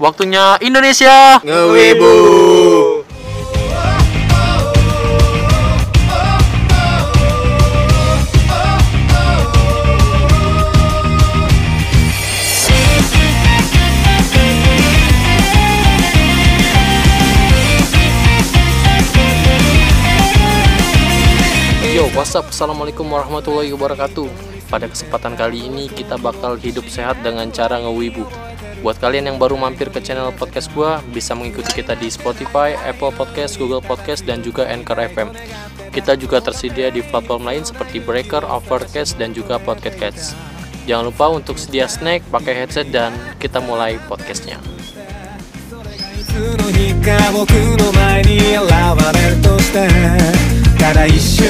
Waktunya Indonesia. Ngewibu. Yo, what's up? Assalamualaikum warahmatullahi wabarakatuh. Pada kesempatan kali ini kita bakal hidup sehat dengan cara ngewibu. Buat kalian yang baru mampir ke channel podcast gua, bisa mengikuti kita di Spotify, Apple Podcast, Google Podcast, dan juga Anchor FM. Kita juga tersedia di platform lain seperti Breaker, Overcast, dan juga Podcast Cats. Jangan lupa untuk sedia snack, pakai headset, dan kita mulai podcastnya. いつの日か僕の前に現れるとしてただ一瞬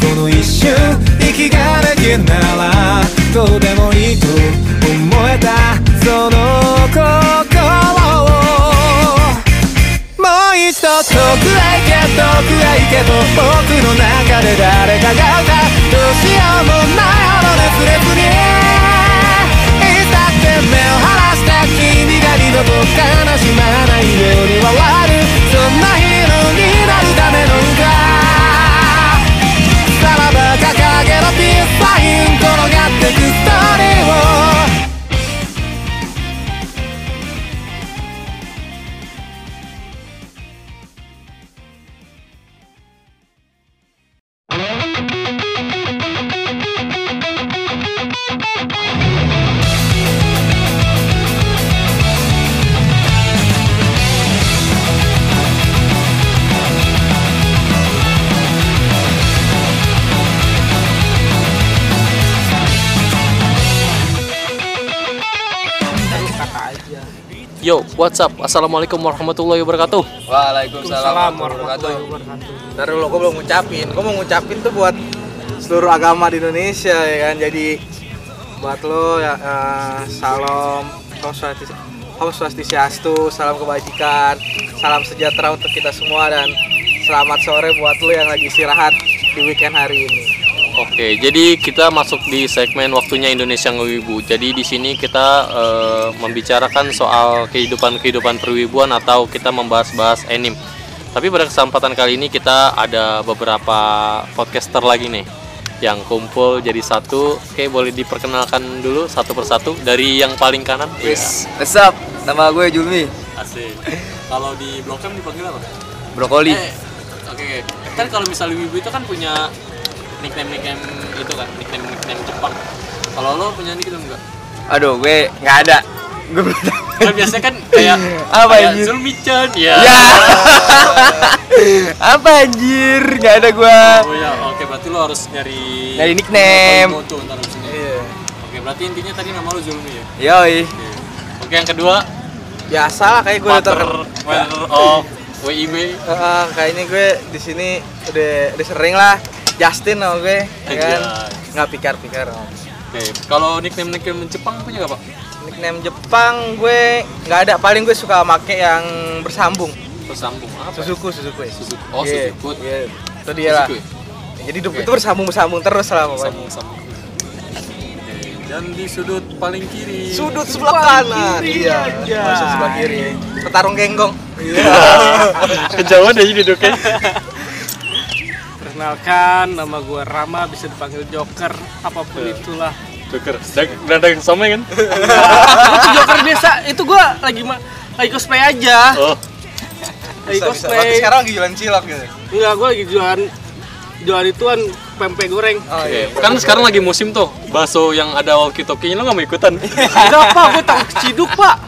この一瞬息ができるならどうでもいいと思えた その心をもう一度遠くへ行け遠くへ行けと僕の中で誰かが歌どうしようもないほど熱烈に。いつだって目を離した君が二度と悲しまないように笑えるそんなヒ Yo, what's up? Assalamualaikum warahmatullahi wabarakatuh. Waalaikumsalam warahmatullahi wabarakatuh. Ntar dulu, gue belum ngucapin. Gue mau ngucapin tuh buat seluruh agama di Indonesia ya kan. Jadi buat lo ya eh, salam Om Swastiastu, salam kebajikan, salam sejahtera untuk kita semua dan selamat sore buat lo yang lagi istirahat di weekend hari ini. Oke, jadi kita masuk di segmen waktunya Indonesia Ngewibu. Jadi di sini kita eh, membicarakan soal kehidupan-kehidupan perwibuan atau kita membahas-bahas anime. Tapi pada kesempatan kali ini kita ada beberapa podcaster lagi nih yang kumpul jadi satu. Oke, boleh diperkenalkan dulu satu persatu dari yang paling kanan. Wis, what's up? Nama gue Julmi. Asik. Kalau di Blok M dipanggil apa? Brokoli. Eh, Oke, oke. Kan kalau misalnya Wibu itu kan punya nickname nickname itu kan nickname nickname Jepang. Kalau lo punya nickname enggak? Aduh, gue nggak ada. Gue belum tahu. Kan biasanya kan kayak Apa, kayak anjir? Zulmichan ya. Ya. Apa anjir? Gak ada gua. Oh ya, oke berarti lo harus nyari Nyari nickname. Moto ntar ini. Iya. Oke, berarti intinya tadi nama lo Zulmi ya. Yoi. Oke. Oke, yang kedua Biasa lah kayak gue udah ter of WIB. Eh, kayaknya gue di sini udah udah sering lah Justin sama gue ya kan nggak pikir pikir Oke, kalau nickname nickname Jepang punya gak pak? nickname Jepang gue nggak ada paling gue suka make yang bersambung Bersambung apa? Suzuku Suzuku ya Suzuku. Oh, Iya, Suzuku. iya. itu dia lah Suzuku ya? jadi hidup Oke. itu bersambung bersambung terus lah pokoknya Sambung sambung. Oke, dan di sudut paling kiri. sudut sebelah kanan iya Masa sebelah kiri petarung genggong iya Kejauhan aja duduknya. Perkenalkan, nama gue Rama, bisa dipanggil Joker, apa pun Eh. itulah. Joker. Udah ada yang sama kan? Gue tuh Joker biasa, itu gue lagi ma- lagi cosplay aja, Oh, lagi bisa, bisa. cosplay. Berarti sekarang lagi jualan cilok gitu Enggak, gue lagi jualan jualan ituan pempek goreng. oh Oke, iya kan sekarang lagi musim tuh bakso yang ada walkie talkie lo nggak mau ikutan? Enggak pak, gue takut keciduk pak.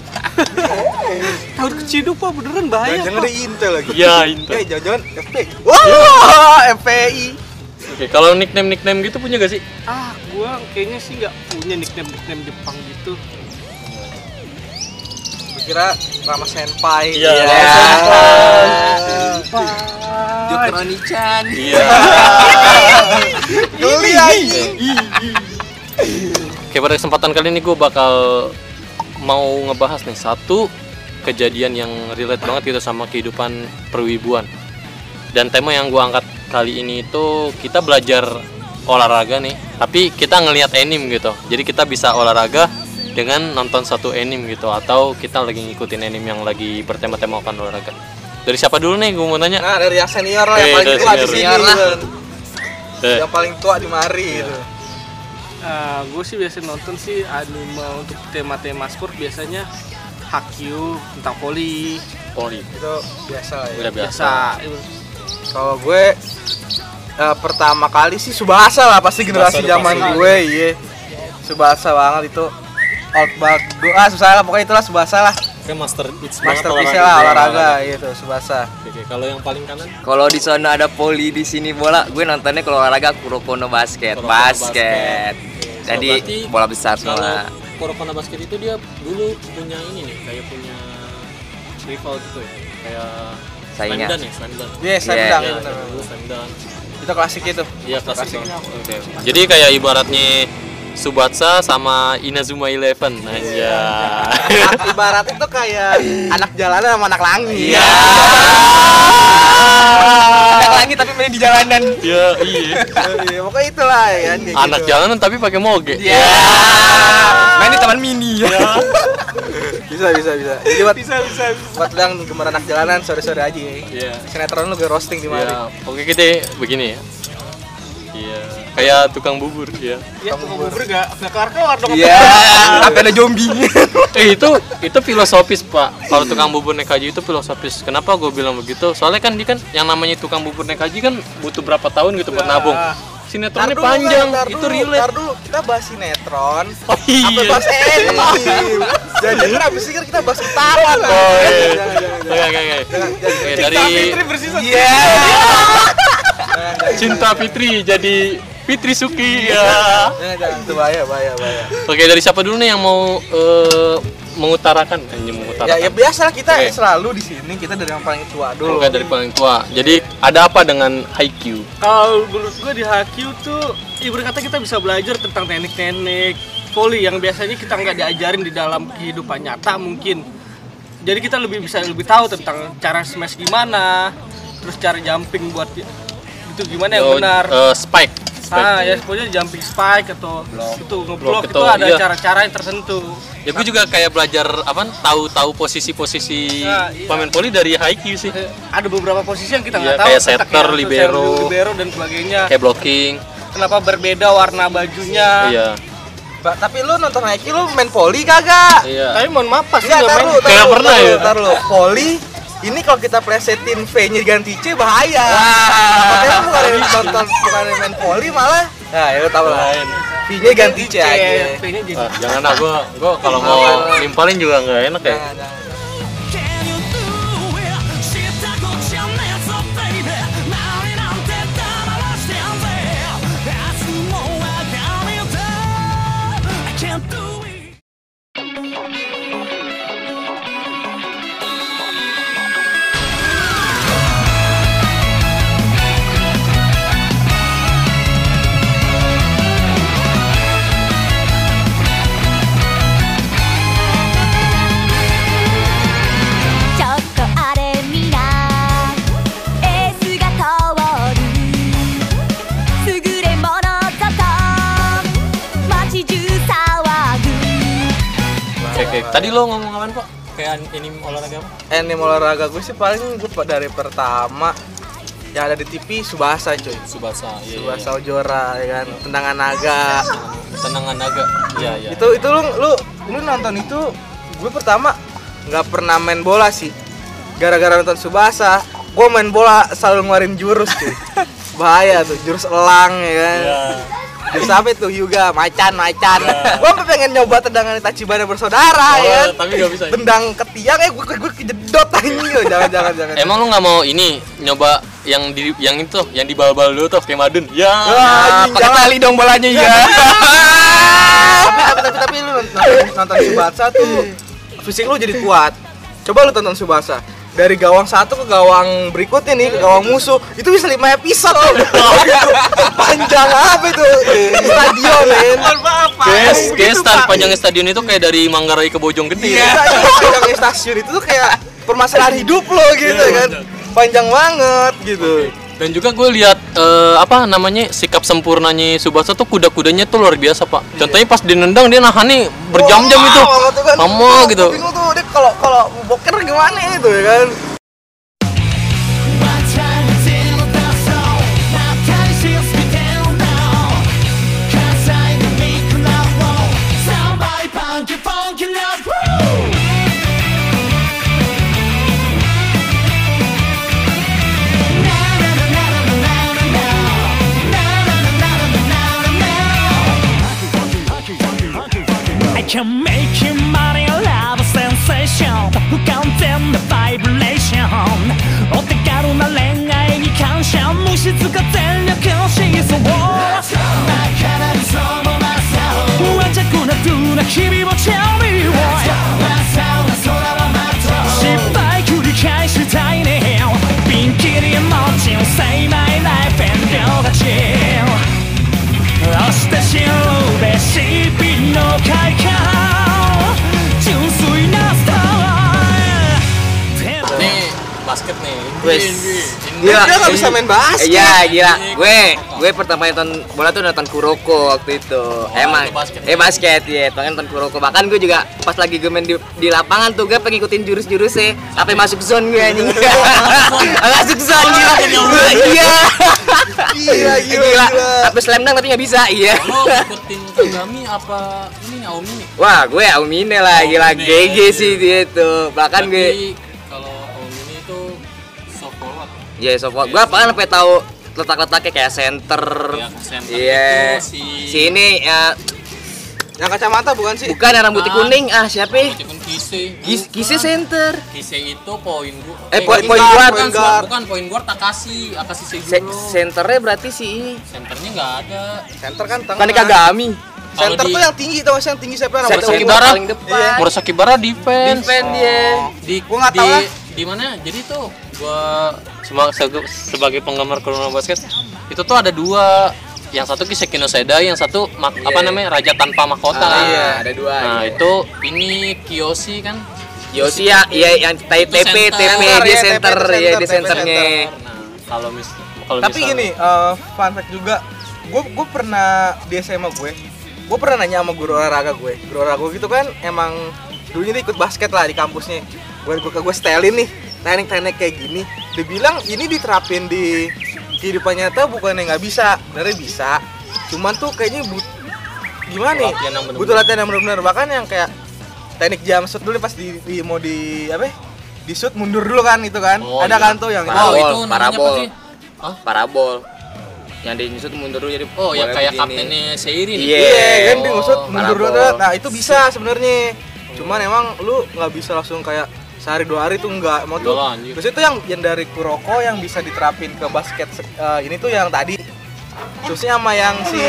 Takut keciduk pak, beneran bahaya jangan ada intel lagi Iya, itu. Eh, jangan-jangan FPI. Wah, FPI. Oke, kalau nickname nickname gitu punya gak sih? Ah, gue kayaknya sih nggak punya nickname nickname Jepang gitu. Kira Rama Senpai. Iya, Ya. Rama Joker Oni-chan. Iya. Geli anjing. Oke, pada kesempatan kali ini gue bakal mau ngebahas nih satu kejadian yang relate banget gitu sama kehidupan perwibuan. Dan tema yang gue angkat kali ini itu kita belajar olahraga nih, tapi kita ngelihat anime gitu. Jadi kita bisa olahraga dengan nonton satu anime gitu atau kita lagi ngikutin anime yang lagi bertema-temakan olahraga. Dari siapa dulu nih gue mau nanya? Nah, dari yang senior lah, yang Eh, paling tua di sini. Bang. Eh, Yang paling tua di mari gitu. Gue sih biasa nonton sih anime untuk tema-tema sport biasanya Haikyuu tentang voli Poli. Itu biasa ya. Udah biasa. biasa Kalau gue eh, pertama kali sih Subasa lah pasti generasi zaman pasti. gue, iya. Subasa banget itu. Old bag, ah susah lah pokoknya itulah Subasa lah. Kayak master it's Masterpiece lah olahraga gitu Subasa. Oke, kalau yang paling kanan Kalau di sana ada poli di sini bola, gue nontonnya kalau olahraga Kurokono basket, Kurokono basket. So, Jadi bola besar kalau semua. Kurokona Basket itu dia dulu punya ini nih, kayak punya rival gitu ya. Kayak Saingan. Slamdan ya, Slamdan. Iya, saya Iya, bilang Iya, itu. dulu Slamdan. Itu klasik itu. Iya, klasik banget. Oke. Jadi kayak ibaratnya Subatsa sama Inazuma Eleven aja. Ibarat itu kayak anak jalanan sama anak langit. Iya. Anak langit tapi main di jalanan. Iya, iya. Iya, pokoknya itulah ya kayak Anak gitu. jalanan tapi pakai moge. Iya. Main di taman mini ya. Bisa bisa bisa. Jadi buat bisa bisa. Buat lu yang gemar anak jalanan sore-sore aja ya. Iya. Sinetron lu gue roasting di mana? Iya, oke kita begini ya. Iya, kayak tukang bubur ya. ya tukang bubur gak gak kelar kelar dong Iya. Sampai ada zombie. Eh itu itu filosofis pak. Kalau tukang bubur naik haji itu filosofis. Kenapa gue bilang begitu? Soalnya kan dia kan yang namanya tukang bubur naik haji kan butuh berapa tahun gitu buat nabung. Sinetronnya dulu, panjang, itu relate. Ntar dulu, kita bahas sinetron. Oh iya. Sampai bahas anime. Jangan kan abis ini kan kita bahas utara lah. Oh iya. Jangan, jangan, jangan. Oke oke oke. Oke, dari Iya. cinta Fitri jadi Fitri Suki ya. Jangan, jangan. Itu bahaya, bahaya, bahaya. Oke dari siapa dulu nih yang mau eh, mengutarakan? Anjing Ya, mengutarakan. ya biasa lah kita Oke. selalu di sini kita dari yang paling tua dulu. Oke dari paling tua. Jadi ada apa dengan Haikyuu? kalau menurut gue di Haikyuu tuh ibarat kata kita bisa belajar tentang teknik-teknik voli yang biasanya kita nggak diajarin di dalam kehidupan nyata mungkin jadi kita lebih bisa lebih tahu tentang cara smash gimana terus cara jumping buat itu gimana yang benar eh, spike. Spike. ah ya pokoknya jumping spike atau itu ngeblok itu itu, ada iya. cara-cara yang tertentu Ya gue juga kayak belajar apa tahu-tahu posisi-posisi Nah, iya. pemain poli dari Haikyuu sih. Eh, ada beberapa posisi yang kita Iya, nggak tahu kayak tentang setter, yang libero. libero dan sebagainya Kayak blocking. kenapa berbeda warna bajunya Iya. Ba- tapi lu nonton Nike lu main poli kagak? Iya. tapi mohon maaf pas Enggak, nggak tar main lu, tar Kayak pernah ya? tar lu. Poli ini kalau kita plesetin V-nya diganti C bahaya. Makanya bukan nonton bukan main poli malah. Nah, ya lu tahu lah. V-nya ganti C aja. V-nya jadi jangan lah gue kalau mau nimpalin juga nggak enak ya. Lo ngomong apaan pak? Kayak ini olahraga apa? Anime olahraga gue sih paling gue dari pertama yang ada di TV Subasa cuy. Subasa. Iya, iya, Subasa Ojora ya kan, tendangan naga. iya. Tendangan naga. Iya iya. Itu itu lu lu lu nonton itu gue pertama nggak pernah main bola sih. Gara-gara nonton Subasa, gue main bola selalu ngeluarin jurus cuy. Bahaya tuh, jurus elang ya kan. Iya. Jurus apa itu Hyuga, macan, macan. Gue sampai pengen nyoba tendangan Tachibana bersaudara ya Oh, kan. tapi nggak bisa. Tendang ke tiang eh gue gue kejedot anjing. Jangan jangan jangan. Emang lu nggak mau ini nyoba yang di yang itu yang di bal-bal dulu tuh kayak Madun? Ya. Wah, Ah, pakai jangan. tali dong bolanya ya. tapi, tapi tapi tapi lu nonton, nonton Subasa tuh fisik lu jadi kuat. Coba lu tonton Subasa. Dari gawang satu ke gawang berikutnya nih, ke gawang musuh, itu bisa lima episode tuh. Gitu. Panjang apa itu? Stadion, men. Stand Pak. panjangnya stadion itu kayak dari Manggarai ke Bojonggede. Iya, ya. panjangnya stasiun itu tuh kayak permasalahan hidup lo gitu Iya, kan. bener. Panjang banget gitu. Dan juga gue lihat eh, apa namanya sikap sempurnanya Subasa tuh kuda-kudanya tuh luar biasa pak. Contohnya pas dinendang dia nahan nih berjam-jam itu, kan, lama gua gitu. Bingung tuh dia kalau kalau boker gimana itu ya kan. Nggak bisa main basket. Iya gila, gue gue pertama nonton bola tuh nonton Kuroko waktu itu. Emang, itu basket. eh basket ya, yeah, nonton Kuroko. Bahkan gue juga pas lagi gue main di, di lapangan tuh gue pengen ikutin jurus-jurus ya, sampai masuk zone gue anjing. masuk zone gila. Iya. Gila, gila, gila. Sampai slam dunk tapi nggak bisa, iya. Lo ngikutin Kagami apa ini Aomi nih? Wah, gue Aumine lah, gila. GG sih dia tuh. Bahkan gue forward. Ya, so gue apaan sampai tahu letak-letaknya kayak center. Ya, center Iya. itu si- Si ini ya Yang kacamata bukan sih? bukan yang rambutnya Ah. kuning. Ah, siapa? ya? Meskipun Kise. Kis- Bukan. Kise center. Kise itu poin gua. Eh, poin- poin bukan, guard, bukan, poin guard. Bukan poin guard Takashi, Akashi Se Seguro. senternya berarti si ini. Senternya nggak ada. Center kan tengah. Bukan Kagami. Center di- tuh yang tinggi tau sih yang tinggi siapa rambutnya Sakibara. ungu? paling depan. Iya. Murasaki Bara defense. Defend dia. Di Gua nggak di, tahu lah. di mana? Jadi tuh gua sebe- sebagai penggemar Kurona Basket itu tuh ada dua yang satu Kiseki no Seda, yang satu ma- apa Iya. namanya Raja Tanpa Mahkota. Ah, iya. ada dua. Nah, iya. itu ini Kiyoshi kan. Yosi ya, iya yang TP, center. TP Center, dia ya, center, ya di senternya. Nah, kalau mis kalau Tapi misal- gini, eh, fun fact juga, gue gue pernah di SMA gue, gue pernah nanya sama guru olahraga gue, guru olahraga gitu kan emang dulunya dia ikut basket lah di kampusnya, gue gue gue setelin nih teknik-teknik kayak gini, dia bilang ini diterapin di kehidupan nyata bukan yang nggak bisa, sebenarnya bisa, cuman tuh kayaknya but gimana nih, Latihan butuh latihan yang benar-benar bahkan yang kayak teknik jam shoot dulu pas di, di mau di apa? ya, Di shoot mundur dulu kan itu kan, Oh, ada iya. kan tuh yang Oh, Parabol, itu namanya apa parabol. sih? Parabol. Yang di nyusut mundur dulu jadi Oh, yang kayak begini. kaptennya Seiri nih. Iya. Iya kan dia Oh, maksud mundur parabol. dulu Nah itu bisa sebenarnya. Cuman emang lu nggak bisa langsung kayak sehari dua hari tuh enggak mau tuh. Terus itu yang yang dari Kuroko yang bisa diterapin ke basket eh, ini tuh yang tadi. Terusnya sama yang si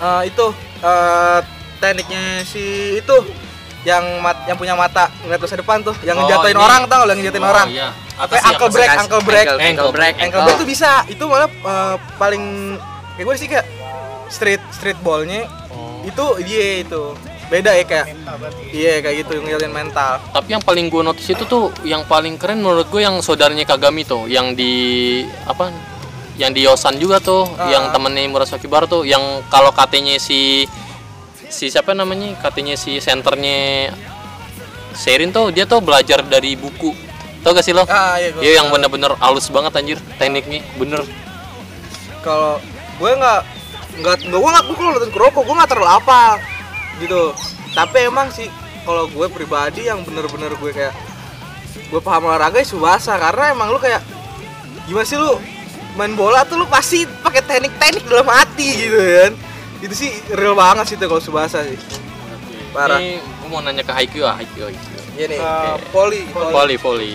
eh, itu eh, tekniknya si itu yang mat, yang punya mata ngeliat masa depan tuh, yang Oh, ngejatuhin ini. orang tau, yang ngejatuhin Oh, orang. iya. Apa ankle break, ankle break, ankle, ankle break, ankle break tuh bisa. Itu malah eh, paling kayak gue sih kayak street street ballnya Oh. itu dia itu beda ya kayak iya kayak gitu ngeliatin mental Tapi yang paling gue notice itu tuh yang paling keren menurut gue yang saudaranya Kagami tuh, yang di apa? Yang di Yosan juga tuh, Ah. yang temennya Murasaki Bara tuh, yang kalau katanya si si siapa namanya? Katanya si senternya Serin tuh dia tuh belajar dari buku. Tau gak sih lo? ah iya gua- Iya yang bener-bener halus banget anjir tekniknya, bener. kalau gue nggak nggak nggak gue nggak gue kalau nonton Kuroko gue nggak terlalu apa gitu tapi emang sih kalau gue pribadi yang bener-bener gue kayak gue paham olahraga ya Subasa karena emang lu kayak gimana sih lu main bola tuh lu pasti pakai teknik-teknik dalam hati gitu kan itu sih real banget sih tuh kalau Subasa sih Parah. Ini gue mau nanya ke Haikyuu ah, Haikyuu. Iya nih poli Poli, poli.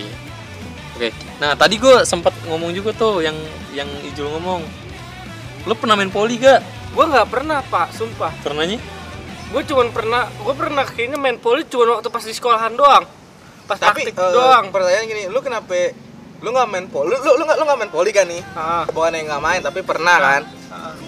Oke. Nah, tadi gue sempat ngomong juga tuh yang yang Ijul ngomong. Lo pernah main poli gak? gue nggak pernah pak sumpah Pernahnya? Gue cuman pernah gue pernah kayaknya main poli cuma waktu pas di sekolahan doang. Pas tapi praktik eh, doang. pertanyaan gini lu kenapa lu nggak main poli lu lu lu nggak lu nggak main poli kan nih? Ah. bukan yang nggak main tapi pernah kan?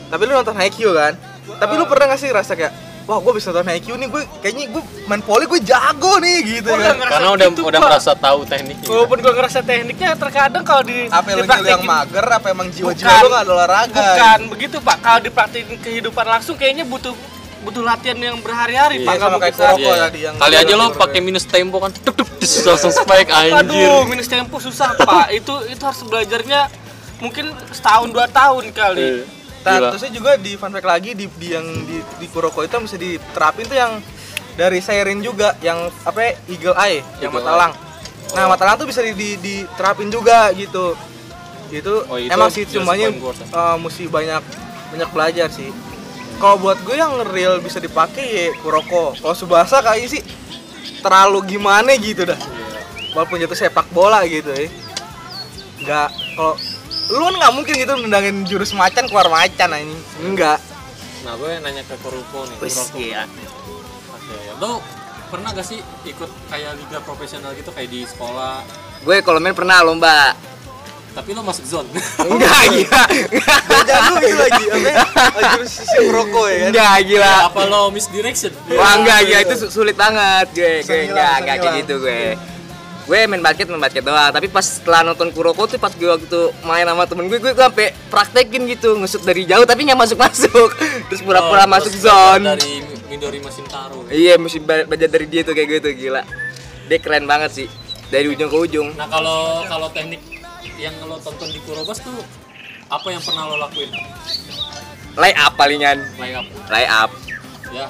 Tapi lu nonton Haikyuu kan? Tapi lu pernah nggak sih rasa kayak wah gue bisa nonton IQ nih gue kayaknya gue main volley gue jago nih gitu kan? Karena udah gitu, udah Pak. merasa tahu tekniknya. Walaupun gua ngerasa tekniknya terkadang kalau di apa yang lu yang mager apa emang jiwa-jiwa lu gak ada olahraga? Bukan. Begitu Pak. Kalau dipraktekin kehidupan langsung kayaknya butuh butuh latihan yang berhari-hari Iya, Pak. Sama kayak. Kuroko Iya. tadi yang Kali aja lo pakai minus tempo kan, tuk tuk, dis, langsung spike anjir. Aduh, minus tempo susah Pak. itu itu harus belajarnya mungkin setahun dua tahun kali. Iya. Nah, terusnya juga di fun fact lagi di, di yang di, di Kuroko itu yang bisa diterapin tuh yang dari Seirin juga yang apa ya, Eagle Eye yang Eagle matalang. Nah, matalang tuh bisa di, di- diterapin juga gitu. Gitu. Oh, itu Emang sih cumanya San. eh, mesti banyak banyak belajar sih. Kalau buat gue yang real bisa dipakai ya Kuroko. Kalau Subasa kayaknya sih terlalu gimana gitu dah. Walaupun jatuh sepak bola gitu ya. Enggak kalau lu kan nggak mungkin gitu nendangin jurus macan keluar macan anjing. Enggak. Nah, gue nanya ke Kuroko nih. Wis, Kuroko. iya. Oke, lo pernah gak sih ikut kayak liga profesional gitu kayak di sekolah? Gue kalau main pernah lomba. Tapi lo masuk zone. Enggak gila. Jangan lu itu lagi apa ya? jurus sisi Kuroko ya kan. Enggak gila. Apa lo misdirection? Wah enggak gila itu su- sulit banget gue. Gue enggak enggak kayak gitu gue. Gue main basket main basket doang, tapi pas setelah nonton Kuroko tuh pas gue waktu itu main sama temen gue, gue, sampai praktekin gitu, ngesut dari jauh tapi nggak masuk masuk, terus pura-pura Oh, masuk zone. Dari Midori Masintaro. Iya, mesti ba- belajar dari dia tuh kayak gitu gila. Dia keren banget sih. Dari ujung ke ujung. Nah, kalau kalau teknik yang lo tonton di Kurobas tuh apa yang pernah lo lakuin? Lay up palingan. Lay up. Lay up. Ya.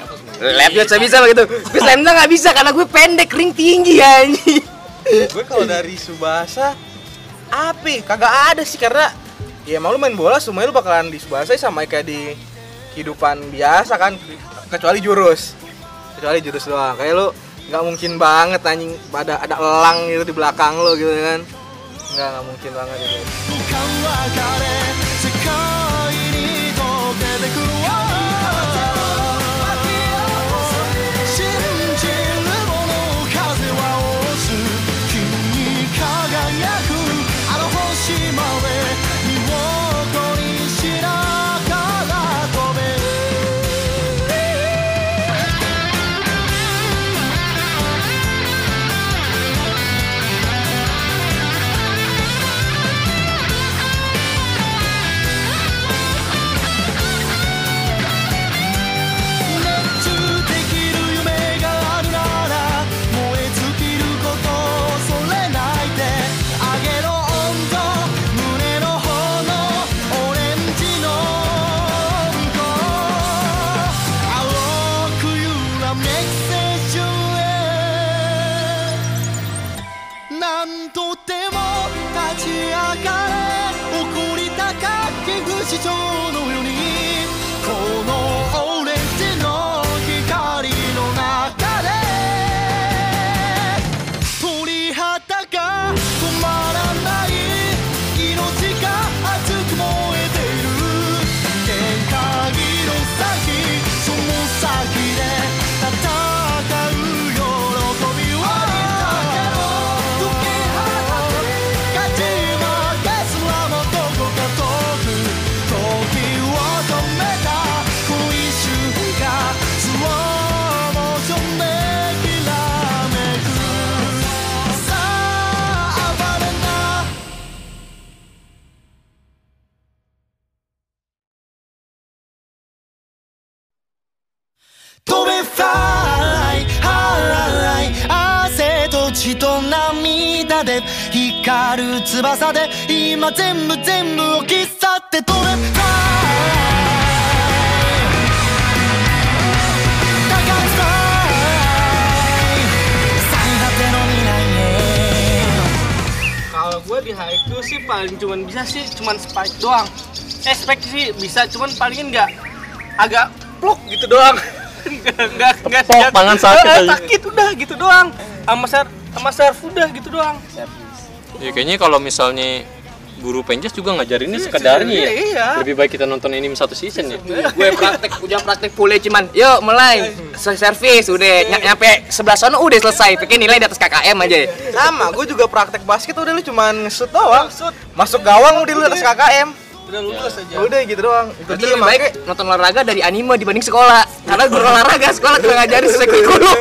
Apa sebenarnya? Lap bisa bisa begitu. Gue slam nggak bisa karena gue pendek, ring tinggi anjing. gue kalau dari Subasa api kagak ada sih karena ya emang lu main bola semuanya lu bakalan di Subasa sama kayak di kehidupan biasa kan kecuali jurus kecuali jurus doang kayak lu nggak mungkin banget anjing ada ada elang gitu di belakang lu gitu kan nggak nggak mungkin banget itu paling cuman bisa sih cuman spike doang. Eh spike sih bisa cuman palingin nggak agak pluk gitu doang. Enggak enggak enggak Tepok, tangan sakit Eh, aja. sakit udah gitu doang. Sama ser sama serve udah gitu doang. Ya kayaknya kalau misalnya guru penjas juga ngajarinnya sekadarnya ya. Iya. Lebih baik kita nonton anime satu season ya. gue praktek udah praktek full cuman yuk mulai. Se- servis udah ny- nyampe sebelah sono udah selesai. Pakai nilai di atas KKM aja. Sama gue juga praktek basket udah lu cuman ngesut doang. Masuk gawang udah lu atas KKM udah lulus aja Ya udah gitu doang. Itu dia lebih baik makanya nonton olahraga dari anime dibanding sekolah. Karena guru olahraga sekolah tuh ngajarin sesuai kurikulum.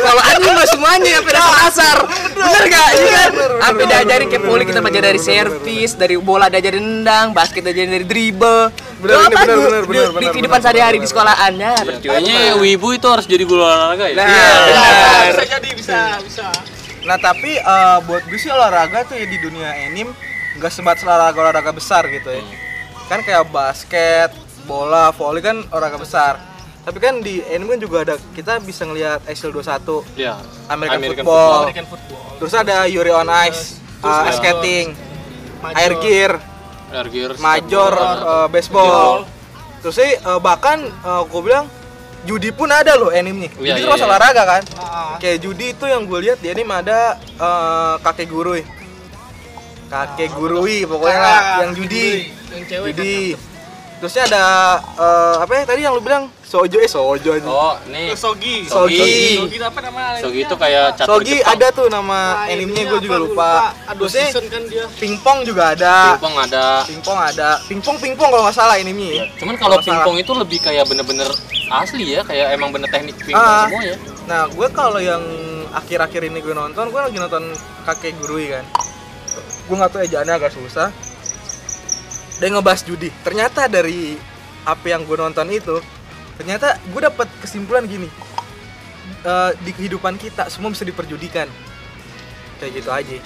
Kalau anime semuanya sampai dasar-dasar. Bener gak? Iya kan? Sampai diajarin kayak poli kita belajar dari servis, dari bola diajarin nendang, basket diajarin dari dribble. Bener, ini bener, bener, Di- bener, Di kehidupan sehari-hari di sekolahan ya. Ya, percuma. kayaknya wibu itu harus jadi guru olahraga ya. Nah, Iya, bisa jadi bisa bisa Nah tapi eh, buat gue sih olahraga tuh ya di dunia anime nggak sebatas olahraga olahraga besar gitu ya. Kan kayak basket, bola, volley kan olahraga besar. Tapi kan di anime kan juga ada kita bisa ngelihat Excel 21, Ya. American, football. American football Terus ada Yuri on Ice, uh, skating, Major. air gear, Air gear, major, uh, baseball. Terus sih uh, bahkan uh, gue bilang judi pun ada loh animenya. Iya, Judi iya, termasuk iya. olahraga kan. Ah, Kayak judi itu yang gue lihat di anime ada uh, kakek gurui. Kakek gurui pokoknya lah Ah, yang judi. Yang cewek kan. Judi. Terusnya ada uh, apa ya tadi yang lu bilang sojo eh sojo aja. Oh, nih. Sogi. Sogi. Sogi itu apa nama? Sogi itu kayak catur Sogi Jepang. ada tuh nama Nah, animenya gue juga apa, lupa. Ada Terusnya season kan dia. pingpong juga ada. Pingpong ada. Pingpong ada. Pingpong pingpong kalau nggak salah animenya. ya. Cuman kalau Kalau pingpong itu lebih kayak bener-bener asli ya, kayak emang bener teknik pingpong Ah. semua ya. Nah, gue kalau yang akhir-akhir ini gue nonton, gue lagi nonton kakek gurui kan. Gue nggak tahu ejaannya agak susah. Dia ngebahas judi. Ternyata dari apa yang gue nonton itu, ternyata gue dapet kesimpulan gini. Eh, di kehidupan kita semua bisa diperjudikan. Kayak gitu aja.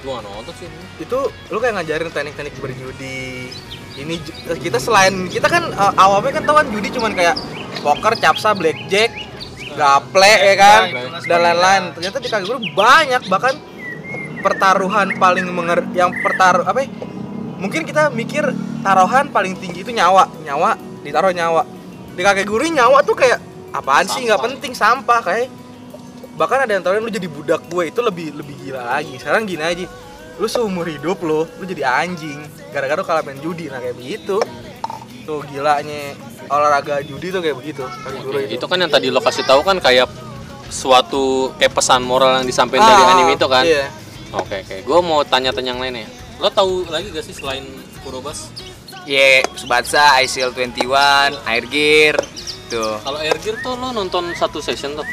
Gua nggak nonton sih. Itu lu kayak ngajarin teknik-teknik berjudi. Ini ju- kita selain kita kan eh, awalnya kan tahu kan judi cuman kayak poker, capsa, blackjack, gaple ya kan dan lain-lain. Ternyata di kaki guru banyak bahkan pertaruhan paling menger yang pertaruh apa ya? Mungkin kita mikir taruhan paling tinggi itu nyawa, nyawa ditaruh nyawa. Di kakek guru nyawa tuh kayak apaan sih nggak Sampah. penting sampah kayak bahkan ada yang taruhin lu jadi budak gue itu lebih lebih gila lagi sekarang gini aja lu seumur hidup lo lu jadi anjing gara-gara lu kalah main judi nah kayak begitu tuh gilanya olahraga judi tuh kayak begitu guru Oke, itu itu kan yang tadi lo kasih tahu kan kayak suatu kayak pesan moral yang disampaikan dari Ah, anime itu kan. iya. Oke oke, gue mau tanya-tanya yang lainnya. Lo tahu lagi gak sih selain Kurobas? Ye, Subatsa, ICL 21, Air Gear. Tuh. Kalau Air Gear tuh lo nonton satu session tuh.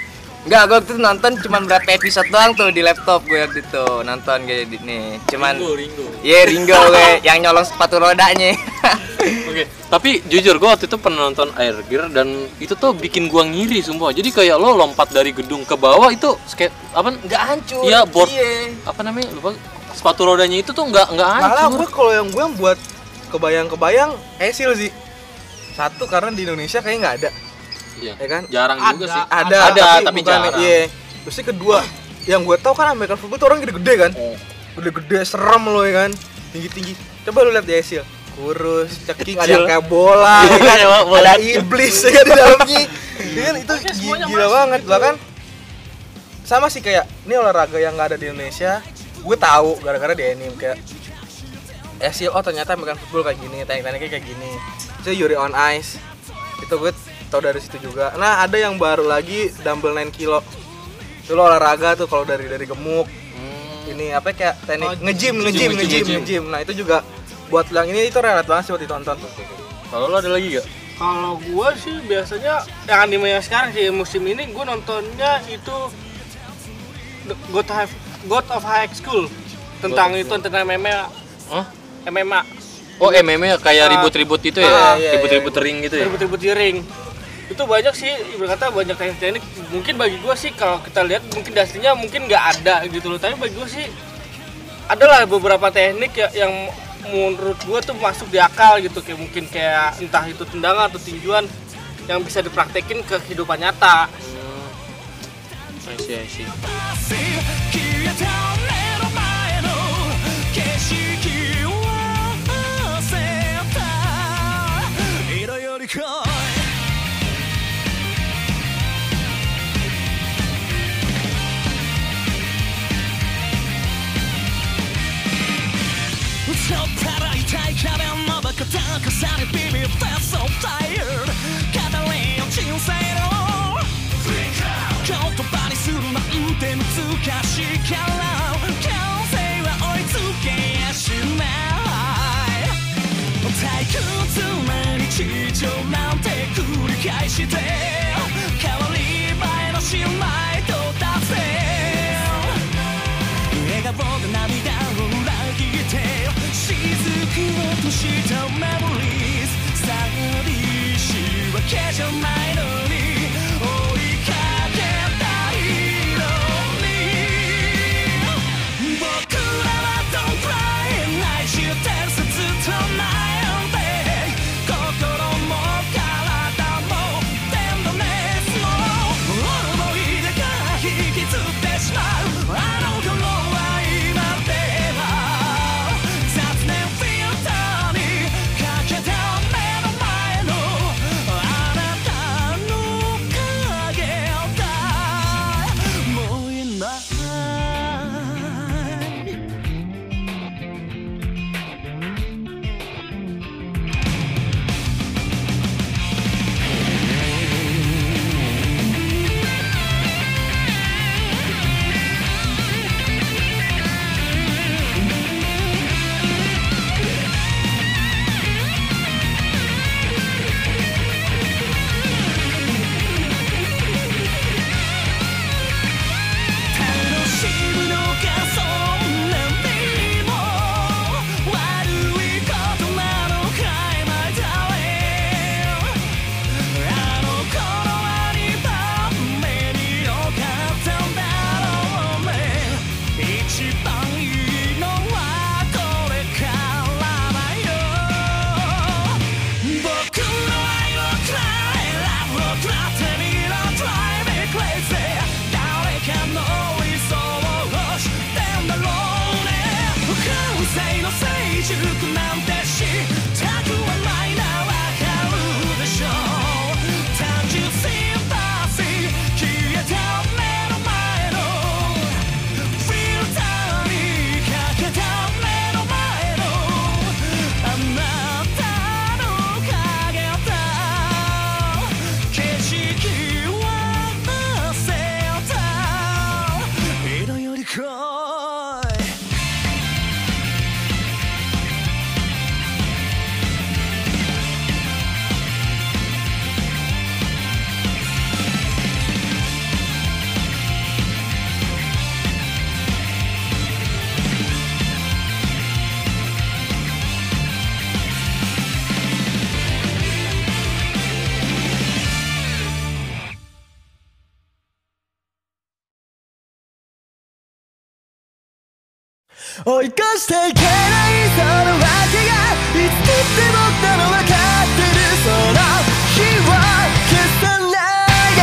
Enggak, gue waktu itu nonton cuma berapa episode doang tuh di laptop gue waktu itu nonton kayak di- nih. Cuman Ringo, Ringo. Ye, Ringo gue yang nyolong sepatu rodanya. Oke, tapi jujur gue waktu itu pernah nonton Air Gear dan itu tuh bikin gua ngiri sumpah. Jadi kayak lo lompat dari gedung ke bawah itu skate apa? Enggak hancur. Iya board. Iya. Apa namanya? Lupa. Sepatu rodanya itu tuh nggak nggak malah hancur. gue kalau yang gue yang buat kebayang-kebayang Esil sih satu karena di Indonesia kayaknya nggak ada Iya. ya kan Jarang juga Ada. sih. ada, Ada, tapi bukan jarang. iya terus kedua yang gue tahu kan American football tuh orang gede-gede kan Oh. gede-gede serem lo ya kan tinggi-tinggi coba lu lihat di Esil kurus ceking ada kayak bola ya kan? Iya, bola. ada iblis ya kan di dalamnya ya kan itu gila banget gitu. bahkan sama sih kayak ini olahraga yang nggak ada di Indonesia gue tahu gara-gara di anime kayak Esil oh ternyata American football kayak gini teknik-tekniknya kayak gini. Itu Yuri on Ice itu gue tau dari situ juga. Nah ada yang baru lagi dumbbell 9 kilo. Itu lo olahraga tuh kalau dari dari gemuk. Ini apa kayak teknik Oh, nge-gym nge-gym, nge-gym nge-gym, nge-gym nge-gym. nge-gym. Nah itu juga buat yang ini itu relate banget sih buat ditonton Kalau lo ada lagi gak? Kalau gua sih biasanya yang anime yang sekarang sih musim ini gua nontonnya itu The God of God of High School. Tentang God itu tentang MMA Hah? MMA Oh MMA kayak Ah. ribut-ribut itu Ah, ya? iya, Ribut-ribut ring gitu ya? ribut-ribut di ring. Itu banyak sih berkata banyak teknik-teknik mungkin bagi gua sih kalau kita lihat mungkin di aslinya mungkin nggak ada gitu loh. Tapi bagi gua sih adalah beberapa teknik ya, yang menurut gua tuh masuk di akal gitu. Kayak mungkin kayak entah itu tendangan atau tinjuan yang bisa dipraktekin ke kehidupan nyata I see, I see. 消えた目の前の景色を忘れた色より濃いそったら痛い壁のバカ高さにビビって so tired 語れよ人生のて難しいから完成は追いつけやしない退屈な日常なんて繰り返して追い越していけないその訳がいつだって僕なの分かってるその日は消さないで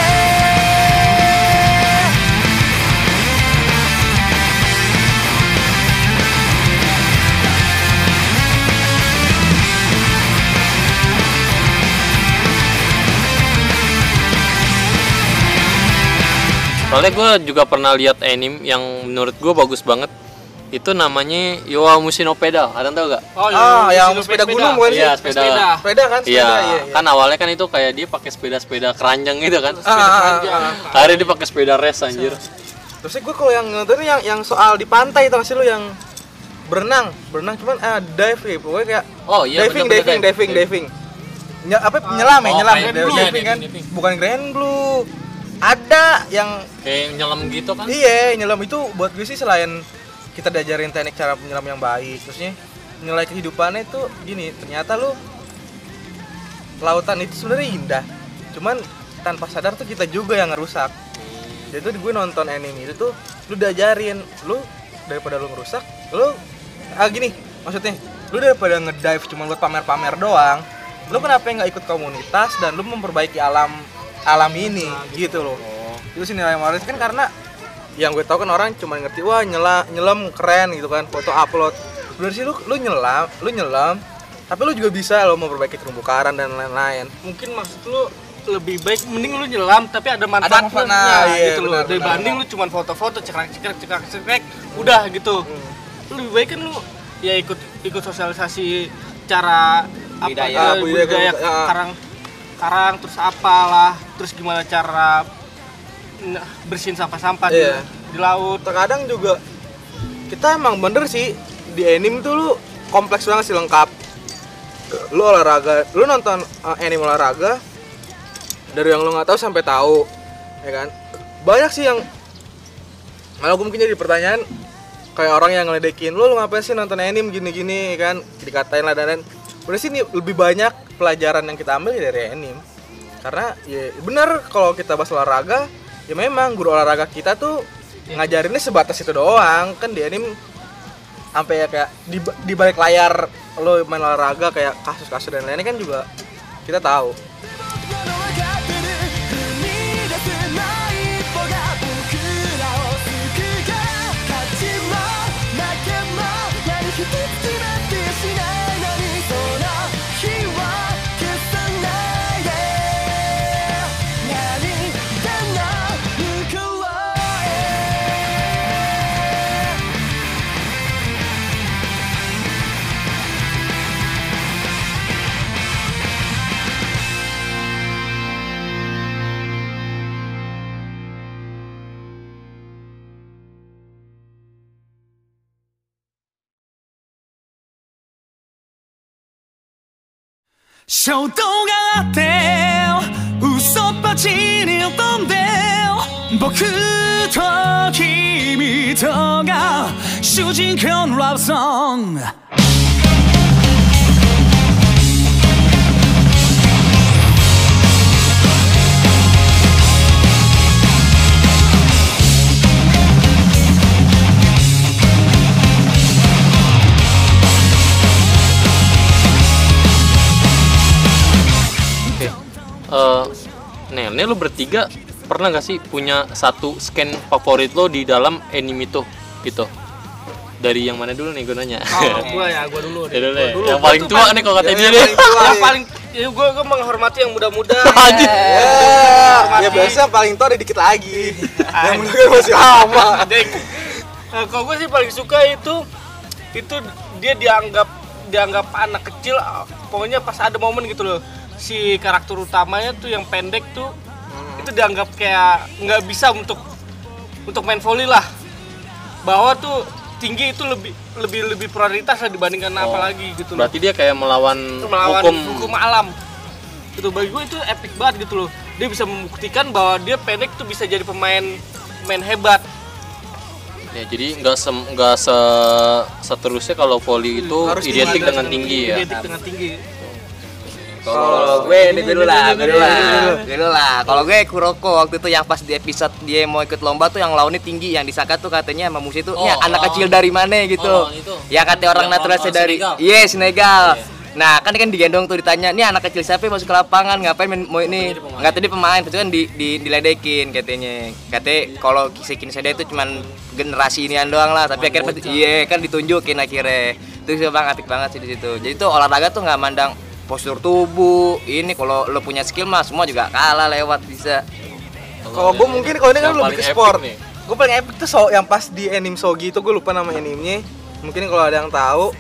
Soalnya gue juga pernah lihat anime yang menurut gue bagus banget. Itu namanya Yowa Mushino Pedal. Ada tahu gak? Oh, Ah, yang sepeda gunung bukan sih? Iya, sepeda. Sepeda kan? Sepeda, Iya, iya. iya. kan awalnya kan itu kayak dia pakai sepeda-sepeda keranjang gitu kan. Ah, ah, ah, ah. Akhirnya dia pakai sepeda race anjir. Terus gue kalau yang nonton yang yang soal di pantai tau gak sih lu yang berenang, berenang cuman ah dive ya, pokoknya kayak Oh iya diving, bener-bener diving, dive. diving, diving. Nye- apa nyelam ya, Oh, nyelam diving, diving kan? Diving, diving. Bukan grand blue. Ada yang Kayak nyelam gitu kan. iya nyelam itu buat gue sih selain kita diajarin teknik cara menyelam yang baik, terusnya nilai kehidupannya itu gini, ternyata lu lautan itu sebenarnya indah. Cuman tanpa sadar tuh kita juga yang ngerusak. Jadi tuh gue nonton anime itu tuh lu diajarin, lu daripada lu ngerusak, lu ah gini maksudnya, lu daripada ngedive cuma buat pamer-pamer doang, lu kenapa nggak ikut komunitas dan lu memperbaiki alam alam ini gitu loh. Itu sih nilai moral kan karena yang gue tau kan orang cuma ngerti wah nyela, nyelam keren gitu kan, foto upload. Bener sih lu lu nyelam, lu nyelam, tapi lu juga bisa lo memperbaiki terumbu karang dan lain-lain. mungkin maksud lu lebih baik mending lu nyelam tapi ada manfaatnya manfaat, nah, iya, gitu loh dibanding lu cuma foto-foto cekrek cekrek cekrek cekrek udah gitu lu lebih baik kan lu ya ikut ikut sosialisasi cara apa Budaya. eh, Budaya, budaya budaya. karang karang terus apalah terus gimana cara bersihin sampah-sampah di- Iya. di laut. Terkadang juga kita emang bener sih di anime tuh lu kompleks banget sih lengkap. Lu olahraga lu nonton uh, anime olahraga dari yang lo nggak tahu sampai tahu ya kan? Banyak sih yang malah gue mungkin jadi pertanyaan kayak orang yang ngeledekin lo lo ngapain sih nonton anime gini-gini? Ya kan? Dikatain lah dan lain udah sih ini lebih banyak pelajaran yang kita ambil dari anime. Karena ya bener kalau kita bahas olahraga ya memang guru olahraga kita tuh ngajarinnya sebatas itu doang. Kan di anime sampai ya kayak di, di balik layar lo main olahraga kayak kasus-kasus dan lainnya kan juga kita tahu 衝動があって嘘っぱちに飛んで僕と君とが主人公のラブソング Eh, Nel, Nel lu bertiga pernah gak sih punya satu scan favorit lo di dalam anime itu gitu? Dari yang mana dulu nih gue nanya? Oh, gua ya, gua dulu. Ya deh. dulu dulu. Yang paling tua nih kalau kata Ya, dia yang deh. paling tua yang nih. paling ya gue gue menghormati yang muda-muda Anjir. Ya, ya biasa paling tua ada dikit lagi. yang muda kan masih lama. Nah, kalau gue sih paling suka itu itu dia dianggap dianggap anak kecil pokoknya pas ada momen gitu loh si karakter utamanya tuh yang pendek tuh itu dianggap kayak nggak bisa untuk untuk main volley lah. Bahwa tuh tinggi itu lebih lebih lebih prioritas lah dibandingkan Oh, apa lagi gitu loh. Berarti dia kayak melawan, itu melawan hukum. hukum. alam. Gitu bagi gue itu epic banget gitu loh. Dia bisa membuktikan bahwa dia pendek tuh bisa jadi pemain pemain hebat. Ya, jadi nggak se nggak se seterusnya kalau volley itu Harus identik tinggi, dengan tinggi ya. identik dengan tinggi Kalau gue ini dulu lah, gue dulu lah, gue dulu lah. Kalau gue Kuroko waktu itu yang pas di episode dia mau ikut lomba tuh yang lawannya tinggi, yang disangka tuh katanya sama musuh itu, Oh, "Ya, anak lawan- kecil dari mana gitu. Oh, itu. Ya kata orang lawan dari, yes Senegal. Nah kan kan digendong tuh ditanya, nih anak kecil siapa yang masuk ke lapangan ngapain main, mau ini? Nggak tadi pemain, itu kan di, di, diledekin katanya. Katanya kalau si Kinseda itu cuman generasi inian doang lah, tapi akhirnya iya kan ditunjukin akhirnya. Itu sih bang apik banget sih di situ. Jadi tuh olahraga tuh nggak mandang postur tubuh. Ini kalau lo punya skill mah semua juga kalah lewat bisa. Kalau gue mungkin kalau ini kan lebih ke sport. nih. Gue paling epic tuh so, yang pas di anime Sogi itu gue lupa nama animenya. Mungkin kalau ada yang tahu.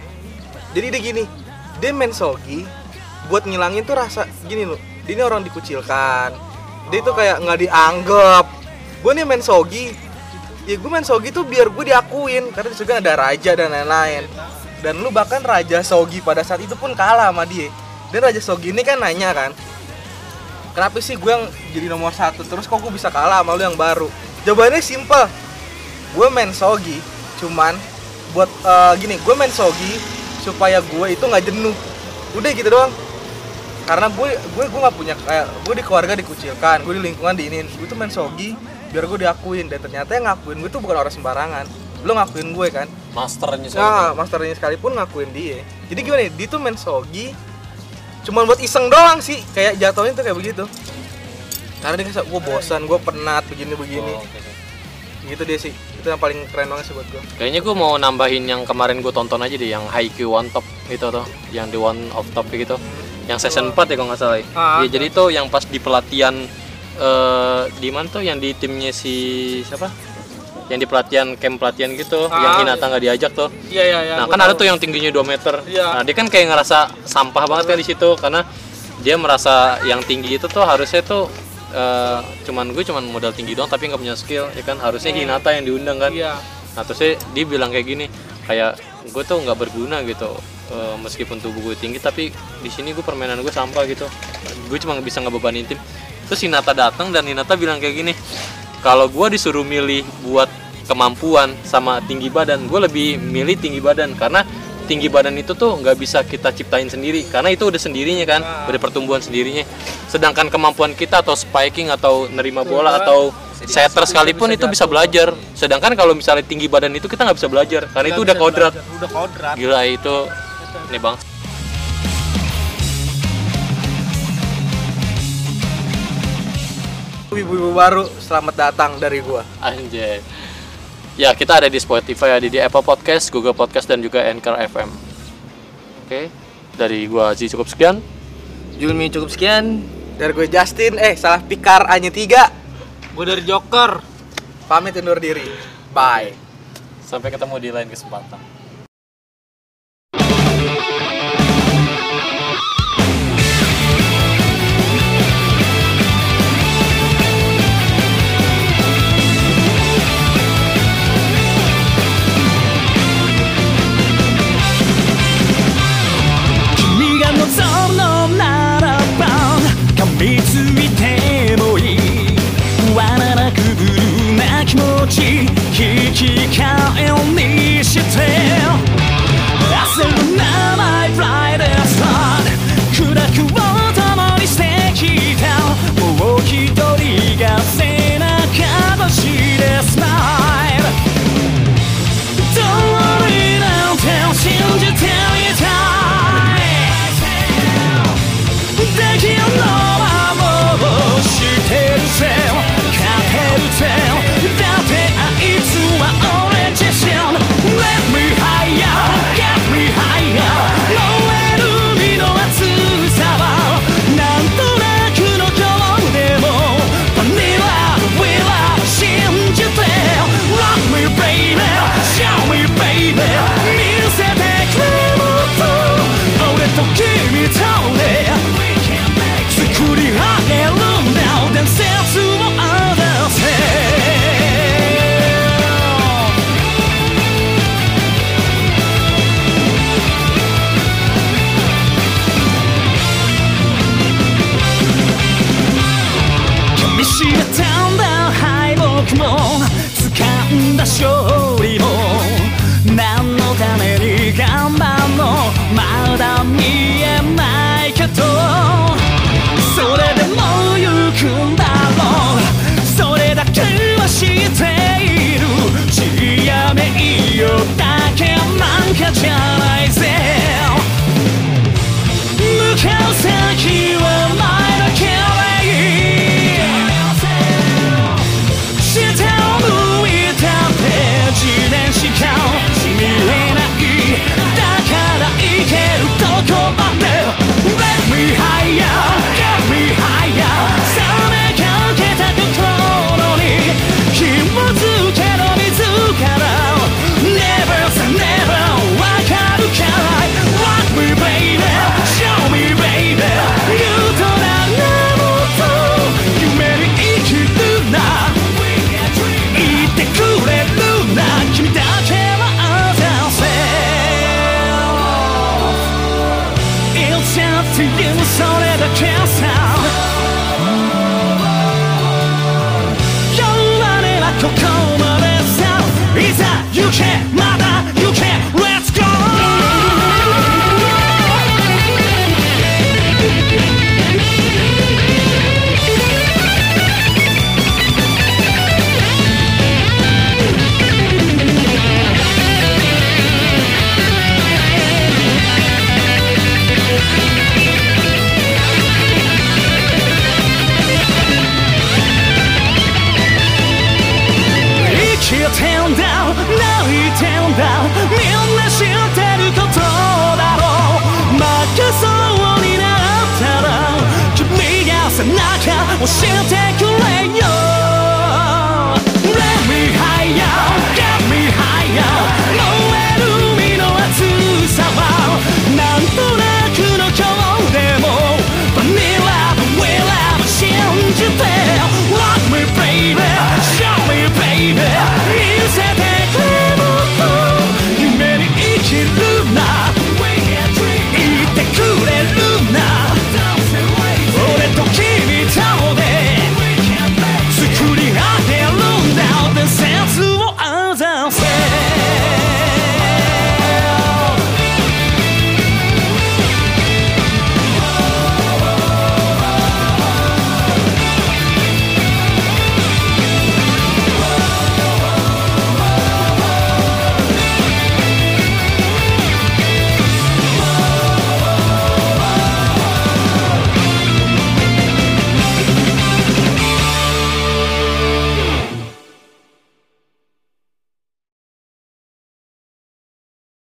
Jadi dia gini, dia main Sogi buat ngilangin tuh rasa gini loh. Dia ini orang dikucilkan. Dia tuh kayak nggak dianggap. Gue nih main Sogi. Ya gue main Sogi tuh biar gue diakuin karena di Sogi kan ada raja dan lain-lain. Dan lu bahkan raja Sogi pada saat itu pun kalah sama dia. Dan raja Sogi ini kan nanya kan, kenapa sih gue yang jadi nomor satu? Terus kok gue bisa kalah sama lu yang baru? Jawabannya simpel gue main sogi cuman buat eh, gini gue main sogi supaya gue itu nggak jenuh. Udah gitu doang. Karena gue gue gue nggak punya kayak gue di keluarga dikucilkan gue di lingkungan diinin. Gue tuh main sogi biar gue diakuin. Dan ternyata yang ngakuin gue tuh bukan orang sembarangan. Lo ngakuin gue kan? Masternya Nah, masternya sekalipun ngakuin dia. Jadi gimana ya? Dia tuh main sogi cuman buat iseng doang sih. Kayak jatuhnya tuh kayak begitu. Karena dia ngerasa gue bosan, gue penat begini-begini. Oh, oke, oke. Gitu dia sih. Itu yang paling keren banget sih buat gue. Kayaknya gue mau nambahin yang kemarin gue tonton aja deh, yang Haikyuu One Top itu tuh, yang di One of Top gitu, yang season 4 ya kalau nggak salah. ya. Ah, Ya, jadi tuh yang pas di pelatihan eh di mana tuh yang di timnya si siapa? yang di pelatihan camp pelatihan gitu ah, yang Hinata nggak diajak tuh iya iya iya nah kan tahu. ada tuh yang tingginya 2 meter iya. nah dia kan kayak ngerasa sampah banget kan di situ karena dia merasa yang tinggi itu tuh harusnya tuh uh, cuman gue cuman modal tinggi doang tapi nggak punya skill ya kan harusnya hmm. Hinata yang diundang kan iya. nah terus dia bilang kayak gini kayak gue tuh nggak berguna gitu uh, meskipun tubuh gue tinggi tapi di sini gue permainan gue sampah gitu gue cuma bisa ngebebanin tim terus Hinata datang dan Hinata bilang kayak gini kalau gue disuruh milih buat kemampuan sama tinggi badan gue lebih milih tinggi badan. Karena tinggi badan itu tuh nggak bisa kita ciptain sendiri karena itu udah sendirinya kan udah pertumbuhan sendirinya. Sedangkan kemampuan kita atau spiking atau nerima bola atau setter sekalipun itu bisa belajar. Sedangkan kalau misalnya tinggi badan itu kita nggak bisa belajar karena itu udah kodrat. belajar. udah kodrat. Gila itu nih bang ibu-ibu baru selamat datang dari gua. Anjay. Ya kita ada di Spotify ada di Apple Podcast Google Podcast dan juga Anchor FM oke dari gua Aziz cukup sekian. Julmi cukup sekian. Dari gue Justin eh salah Pikar hanya tiga. Gue dari Joker. Pamit undur diri. Bye. Sampai ketemu di lain kesempatan.